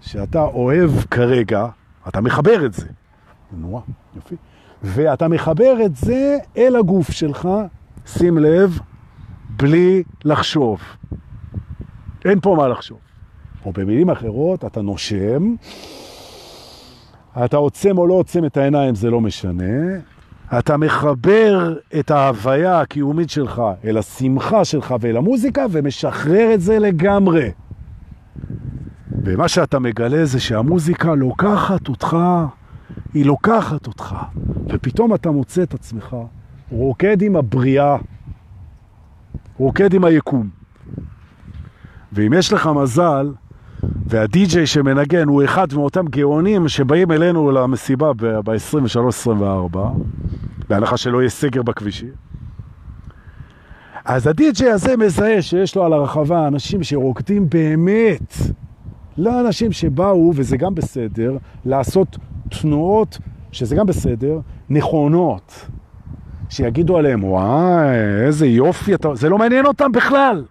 S1: שאתה אוהב כרגע, אתה מחבר את זה. נורא, יופי. ואתה מחבר את זה אל הגוף שלך, שים לב, בלי לחשוב. אין פה מה לחשוב. או במילים אחרות, אתה נושם, אתה עוצם או לא עוצם את העיניים, זה לא משנה. אתה מחבר את ההוויה הקיומית שלך אל השמחה שלך ואל המוזיקה ומשחרר את זה לגמרי. ומה שאתה מגלה זה שהמוזיקה לוקחת אותך, היא לוקחת אותך, ופתאום אתה מוצא את עצמך רוקד עם הבריאה, רוקד עם היקום. ואם יש לך מזל, והדי-ג'יי שמנגן הוא אחד מאותם גאונים שבאים אלינו למסיבה ב-23-24, בהנחה שלא יהיה סגר בכבישים. אז הדי-ג'יי הזה מזהה שיש לו על הרחבה אנשים שרוקדים באמת לאנשים שבאו, וזה גם בסדר, לעשות תנועות, שזה גם בסדר, נכונות. שיגידו עליהם, וואי, איזה יופי אתה... זה לא מעניין אותם בכלל.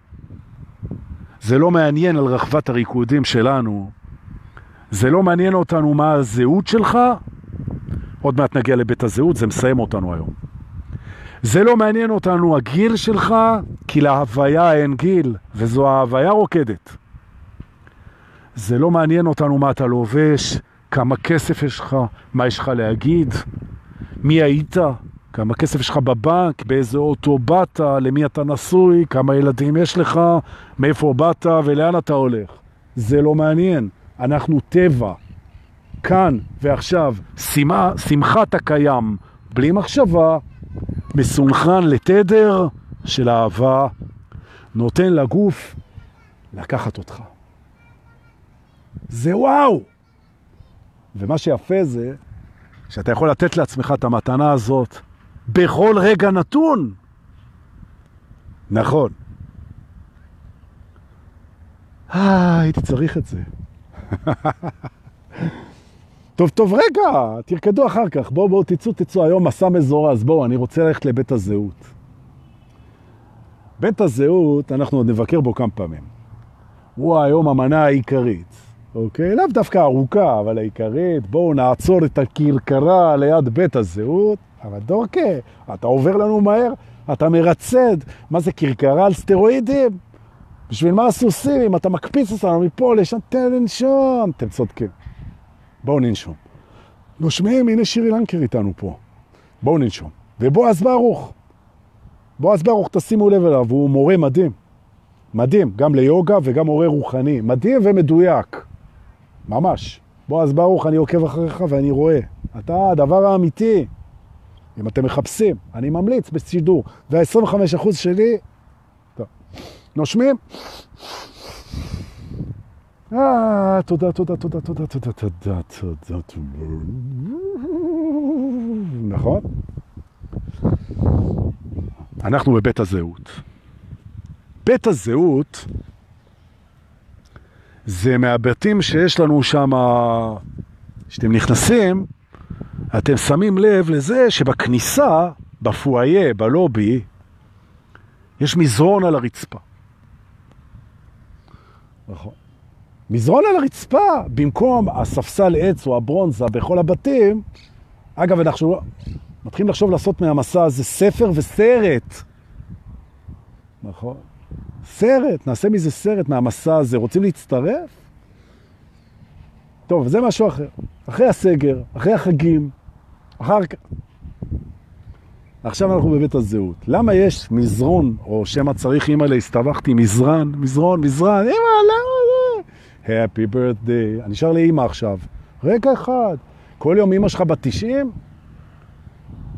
S1: זה לא מעניין על רחבת הריקודים שלנו. זה לא מעניין אותנו מה הזהות שלך. עוד מעט נגיע לבית הזהות, זה מסיים אותנו היום. זה לא מעניין אותנו הגיל שלך, כי להוויה אין גיל, וזו ההוויה רוקדת. זה לא מעניין אותנו מה אתה לובש, כמה כסף יש לך, מה יש לך להגיד, מי היית, כמה כסף יש לך בבנק, באיזה אוטו באת, למי אתה נשוי, כמה ילדים יש לך, מאיפה באת ולאן אתה הולך. זה לא מעניין. אנחנו טבע, כאן ועכשיו, שמחה, שמחת הקיים, בלי מחשבה, מסונכרן לתדר של אהבה, נותן לגוף לקחת אותך. זה וואו! ומה שיפה זה שאתה יכול לתת לעצמך את המתנה הזאת בכל רגע נתון. נכון. אה, הייתי צריך את זה. טוב, טוב, רגע, תרקדו אחר כך. בואו, בואו, תצאו, תצאו היום מסע מזורז. בואו, אני רוצה ללכת לבית הזהות. בית הזהות, אנחנו עוד נבקר בו כמה פעמים. הוא היום המנה העיקרית, אוקיי? לאו דווקא ארוכה, אבל העיקרית. בואו נעצור את הכרכרה ליד בית הזהות. אבל דורקה, אתה עובר לנו מהר, אתה מרצד. מה זה כרכרה על סטרואידים? בשביל מה הסוסים? אם אתה מקפיץ אותנו מפה לשם, תן לנשום. אתם צודקים. בואו ננשום. נושמים, הנה שירי לנקר איתנו פה. בואו ננשום. ובועז ברוך. בועז ברוך, תשימו לב אליו, הוא מורה מדהים. מדהים, גם ליוגה וגם מורה רוחני. מדהים ומדויק. ממש. בועז ברוך, אני עוקב אחריך ואני רואה. אתה הדבר האמיתי. אם אתם מחפשים, אני ממליץ בשידור. וה-25% שלי, טוב. נושמים. אה, תודה, תודה, תודה, תודה, תודה, תודה, תודה, תודה. נכון? אנחנו בבית הזהות. בית הזהות זה מהבתים שיש לנו שם, כשאתם נכנסים, אתם שמים לב לזה שבכניסה, בפואיה, בלובי, יש מזרון על הרצפה. נכון. מזרון על הרצפה, במקום הספסל עץ או הברונזה בכל הבתים, אגב, אנחנו מתחילים לחשוב לעשות מהמסע הזה ספר וסרט. נכון. סרט, נעשה מזה סרט מהמסע הזה. רוצים להצטרף? טוב, זה משהו אחר. אחרי הסגר, אחרי החגים, אחר כך. עכשיו אנחנו בבית הזהות. למה יש מזרון, או שמא צריך, אימא להסתבכתי, מזרן, מזרון, מזרן, אימא, למה זה? Happy birthday. אני שר לאימא עכשיו. רגע אחד. כל יום אימא שלך בת 90?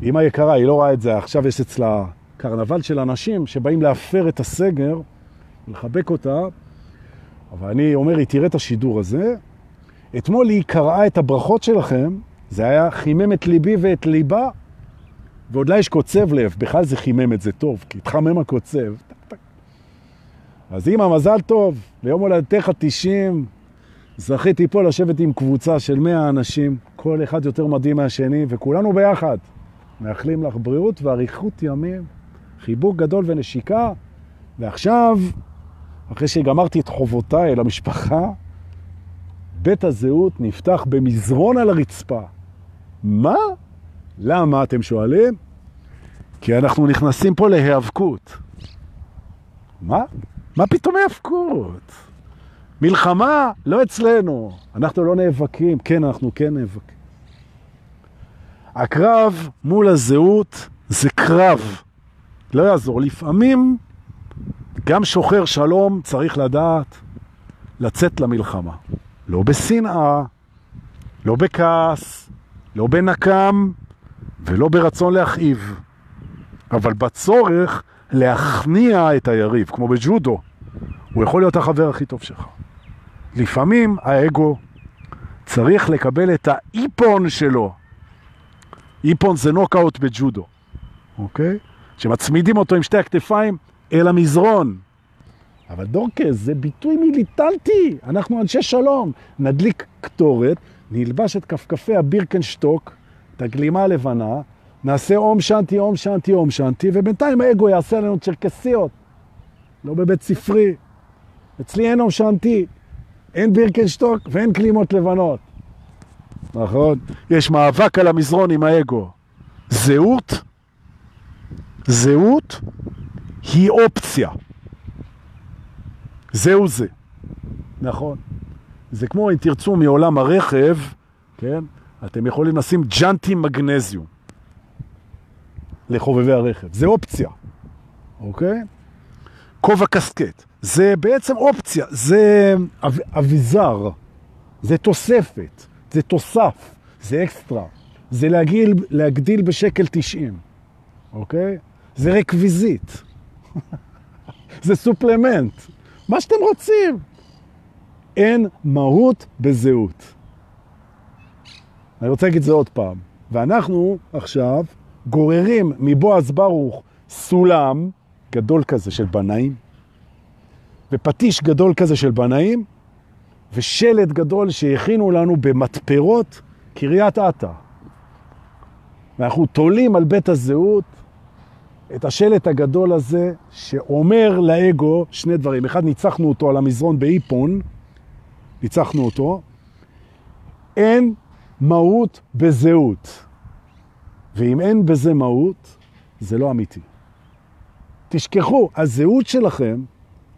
S1: אימא יקרה, היא לא רואה את זה. עכשיו יש אצלה קרנבל של אנשים שבאים להפר את הסגר, לחבק אותה, אבל אני אומר, היא תראה את השידור הזה. אתמול היא קראה את הברכות שלכם, זה היה חימם את ליבי ואת ליבה, ועוד לה יש קוצב לב, בכלל זה חימם את זה טוב, כי התחמם הקוצב. אז אמא, מזל טוב, ליום הולדתך 90, זכיתי פה לשבת עם קבוצה של 100 אנשים, כל אחד יותר מדהים מהשני, וכולנו ביחד. מאחלים לך בריאות ואריכות ימים, חיבוק גדול ונשיקה, ועכשיו, אחרי שגמרתי את חובותיי למשפחה, בית הזהות נפתח במזרון על הרצפה. מה? למה, אתם שואלים? כי אנחנו נכנסים פה להיאבקות. מה? מה פתאום היאבקות? מלחמה לא אצלנו. אנחנו לא נאבקים. כן, אנחנו כן נאבקים. הקרב מול הזהות זה קרב. לא יעזור. לפעמים גם שוחר שלום צריך לדעת לצאת למלחמה. לא בשנאה, לא בכעס, לא בנקם ולא ברצון להכאיב, אבל בצורך להכניע את היריב, כמו בג'ודו. הוא יכול להיות החבר הכי טוב שלך. לפעמים האגו צריך לקבל את האיפון שלו. איפון זה נוקאוט בג'ודו, אוקיי? שמצמידים אותו עם שתי הכתפיים אל המזרון. אבל דורקס זה ביטוי מיליטנטי, אנחנו אנשי שלום. נדליק קטורת, נלבש את כפכפי הבירקנשטוק, את הגלימה הלבנה, נעשה אום שנתי, אום שנתי, אום שנתי, ובינתיים האגו יעשה לנו צ'רקסיות, לא בבית ספרי. אצלי אין אום שנתי, אין בירקנשטוק ואין גלימות לבנות. נכון? יש מאבק על המזרון עם האגו. זהות, זהות היא אופציה. זהו זה. נכון. זה כמו אם תרצו מעולם הרכב, כן? אתם יכולים לשים ג'אנטי מגנזיום לחובבי הרכב. זה אופציה, אוקיי? כובע קסקט. זה בעצם אופציה, זה אב, אביזר, זה תוספת, זה תוסף, זה אקסטרה, זה להגיל, להגדיל בשקל 90, אוקיי? זה רקוויזית, זה סופלמנט, מה שאתם רוצים. אין מהות בזהות. אני רוצה להגיד זה עוד פעם. ואנחנו עכשיו גוררים מבועז ברוך סולם גדול כזה של בנאים, ופטיש גדול כזה של בנאים, ושלט גדול שהכינו לנו במתפרות קריית אתא. ואנחנו תולים על בית הזהות את השלט הגדול הזה שאומר לאגו שני דברים. אחד, ניצחנו אותו על המזרון באיפון, ניצחנו אותו. אין מהות בזהות. ואם אין בזה מהות, זה לא אמיתי. תשכחו, הזהות שלכם,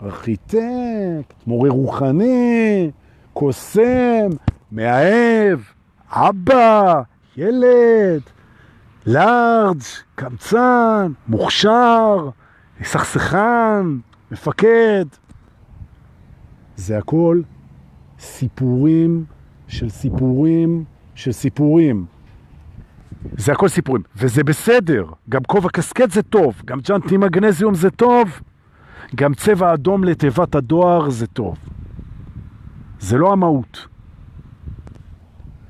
S1: ארכיטקט, מורה רוחני, קוסם, מאהב, אבא, ילד, לארג', קמצן, מוכשר, סכסכן, מפקד. זה הכל סיפורים של סיפורים של סיפורים. זה הכל סיפורים, וזה בסדר. גם כובע קסקט זה טוב, גם ג'אנטי מגנזיום זה טוב, גם צבע אדום לתיבת הדואר זה טוב. זה לא המהות.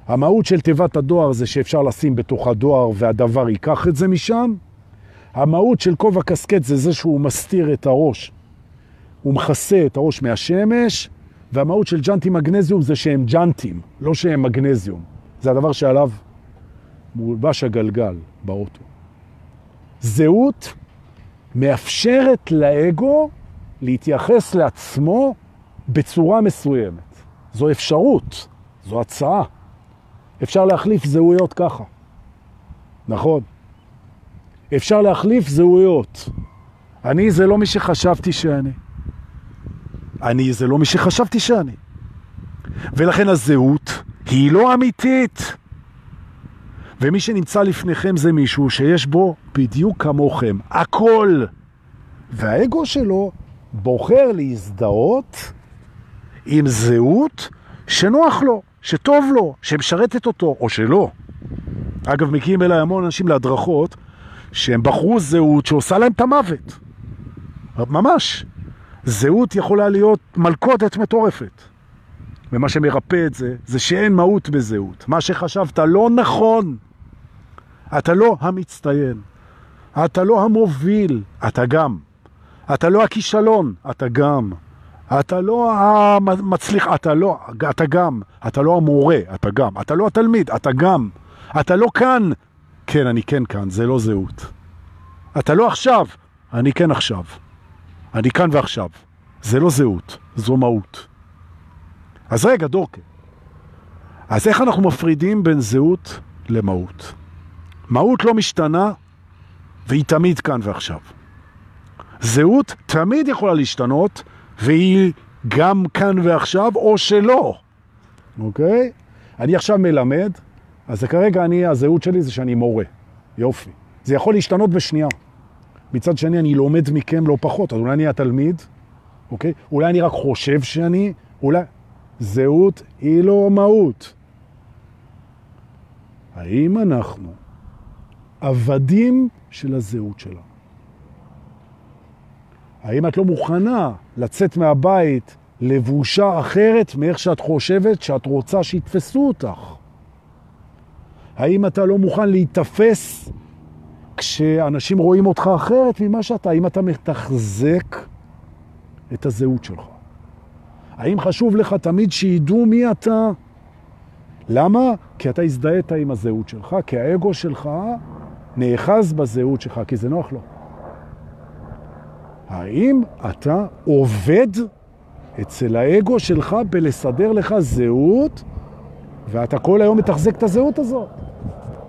S1: המהות של תיבת הדואר זה שאפשר לשים בתוך הדואר והדבר ייקח את זה משם. המהות של כובע קסקט זה זה שהוא מסתיר את הראש. הוא מכסה את הראש מהשמש, והמהות של ג'אנטי מגנזיום זה שהם ג'אנטים, לא שהם מגנזיום. זה הדבר שעליו מולבש הגלגל באוטו. זהות מאפשרת לאגו להתייחס לעצמו בצורה מסוימת. זו אפשרות, זו הצעה. אפשר להחליף זהויות ככה. נכון. אפשר להחליף זהויות. אני זה לא מי שחשבתי שאני. אני זה לא מי שחשבתי שאני. ולכן הזהות היא לא אמיתית. ומי שנמצא לפניכם זה מישהו שיש בו בדיוק כמוכם, הכל. והאגו שלו בוחר להזדהות עם זהות שנוח לו, שטוב לו, שמשרתת אותו, או שלא. אגב, מגיעים אליי המון אנשים להדרכות שהם בחרו זהות שעושה להם את המוות. ממש. זהות יכולה להיות מלכודת מטורפת. ומה שמרפא את זה, זה שאין מהות בזהות. מה שחשבת לא נכון. אתה לא המצטיין. אתה לא המוביל, אתה גם. אתה לא הכישלון, אתה גם. אתה לא המצליח, אתה לא, אתה גם. אתה לא המורה, אתה גם. אתה לא התלמיד, אתה גם. אתה לא כאן. כן, אני כן כאן, זה לא זהות. אתה לא עכשיו, אני כן עכשיו. אני כאן ועכשיו. זה לא זהות, זו מהות. אז רגע, דורקה. אז איך אנחנו מפרידים בין זהות למהות? מהות לא משתנה, והיא תמיד כאן ועכשיו. זהות תמיד יכולה להשתנות, והיא גם כאן ועכשיו, או שלא. אוקיי? אני עכשיו מלמד, אז כרגע אני, הזהות שלי זה שאני מורה. יופי. זה יכול להשתנות בשנייה. מצד שני, אני לומד מכם לא פחות, אז אולי אני התלמיד, אוקיי? אולי אני רק חושב שאני, אולי... זהות היא לא מהות. האם אנחנו עבדים של הזהות שלנו? האם את לא מוכנה לצאת מהבית לבושה אחרת מאיך שאת חושבת שאת רוצה שיתפסו אותך? האם אתה לא מוכן להתאפס כשאנשים רואים אותך אחרת ממה שאתה? האם אתה מתחזק את הזהות שלך? האם חשוב לך תמיד שידעו מי אתה? למה? כי אתה הזדהית עם הזהות שלך, כי האגו שלך נאחז בזהות שלך, כי זה נוח לו. האם אתה עובד אצל האגו שלך בלסדר לך זהות, ואתה כל היום מתחזק את הזהות הזאת?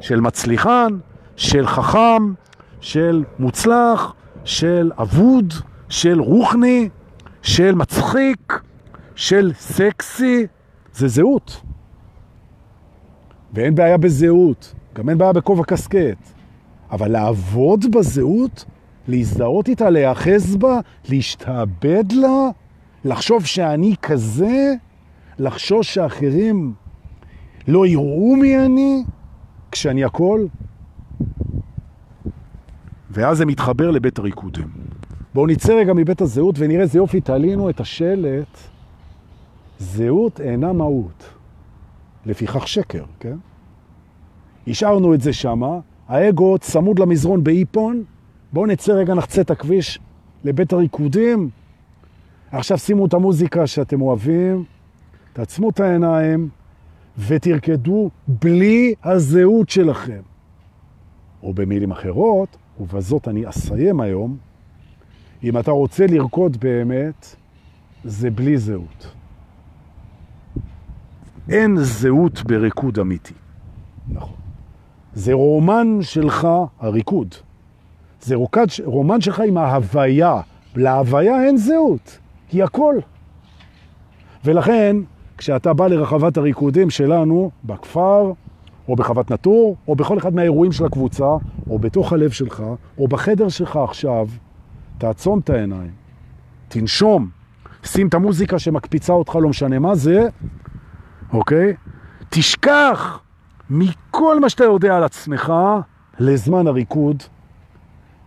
S1: של מצליחן, של חכם, של מוצלח, של אבוד, של רוחני, של מצחיק, של סקסי, זה זהות. ואין בעיה בזהות, גם אין בעיה בכובע קסקט. אבל לעבוד בזהות, להזדהות איתה, להיאחז בה, להשתעבד לה, לחשוב שאני כזה, לחשוש שאחרים לא יראו מי אני, כשאני הכל, ואז זה מתחבר לבית הריקודים. בואו נצא רגע מבית הזהות ונראה איזה יופי, תעלינו את השלט, זהות אינה מהות. לפיכך שקר, כן? השארנו את זה שמה, האגו צמוד למזרון באיפון, בואו נצא רגע, נחצה את הכביש לבית הריקודים. עכשיו שימו את המוזיקה שאתם אוהבים, תעצמו את העיניים ותרקדו בלי הזהות שלכם. או במילים אחרות, ובזאת אני אסיים היום, אם אתה רוצה לרקוד באמת, זה בלי זהות. אין זהות בריקוד אמיתי. נכון. זה רומן שלך, הריקוד. זה רוקד, רומן שלך עם ההוויה. להוויה אין זהות, היא הכל. ולכן, כשאתה בא לרחבת הריקודים שלנו, בכפר, או בחוות נטור, או בכל אחד מהאירועים של הקבוצה, או בתוך הלב שלך, או בחדר שלך עכשיו, תעצום את העיניים, תנשום, שים את המוזיקה שמקפיצה אותך, לא משנה מה זה, אוקיי? תשכח מכל מה שאתה יודע על עצמך לזמן הריקוד,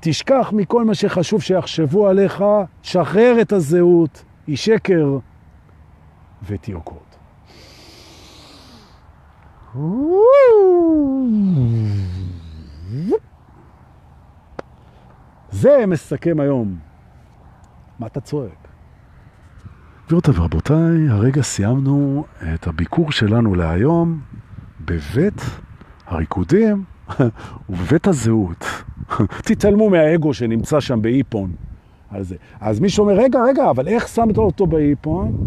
S1: תשכח מכל מה שחשוב שיחשבו עליך, שחרר את הזהות, היא שקר, ותרקוד. זה מסכם היום. מה אתה צועק? גבירותיי ורבותיי, הרגע סיימנו את הביקור שלנו להיום בבית הריקודים ובבית הזהות. תתעלמו מהאגו שנמצא שם בעילפון. על זה. אז מי שאומר, רגע, רגע, אבל איך שמת אותו בעילפון?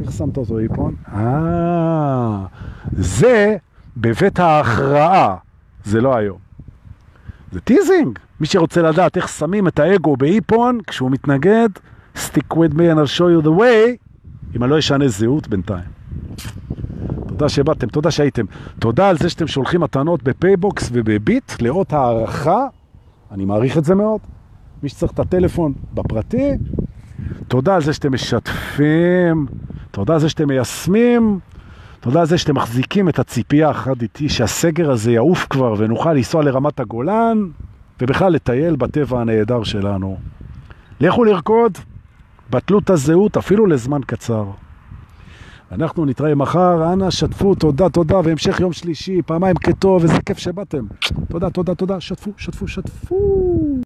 S1: איך שמת אותו בעילפון? אה, זה בבית ההכרעה, זה לא היום. זה teasing. מי שרוצה לדעת איך שמים את האגו בעילפון, כשהוא מתנגד, stick with me and I'll show you the way, אם אני לא אשנה זהות בינתיים. תודה שבאתם, תודה שהייתם. תודה על זה שאתם שולחים מתנות בפייבוקס ובביט, לאות הערכה, אני מעריך את זה מאוד. מי שצריך את הטלפון בפרטי, תודה על זה שאתם משתפים, תודה על זה שאתם מיישמים, תודה על זה שאתם מחזיקים את הציפייה אחת איתי שהסגר הזה יעוף כבר ונוכל לנסוע לרמת הגולן ובכלל לטייל בטבע הנהדר שלנו. לכו לרקוד, בטלו את הזהות אפילו לזמן קצר. אנחנו נתראה מחר, אנא שתפו, תודה, תודה, והמשך יום שלישי, פעמיים כטוב, איזה כיף שבאתם. תודה, תודה, תודה, שתפו, שתפו, שתפו.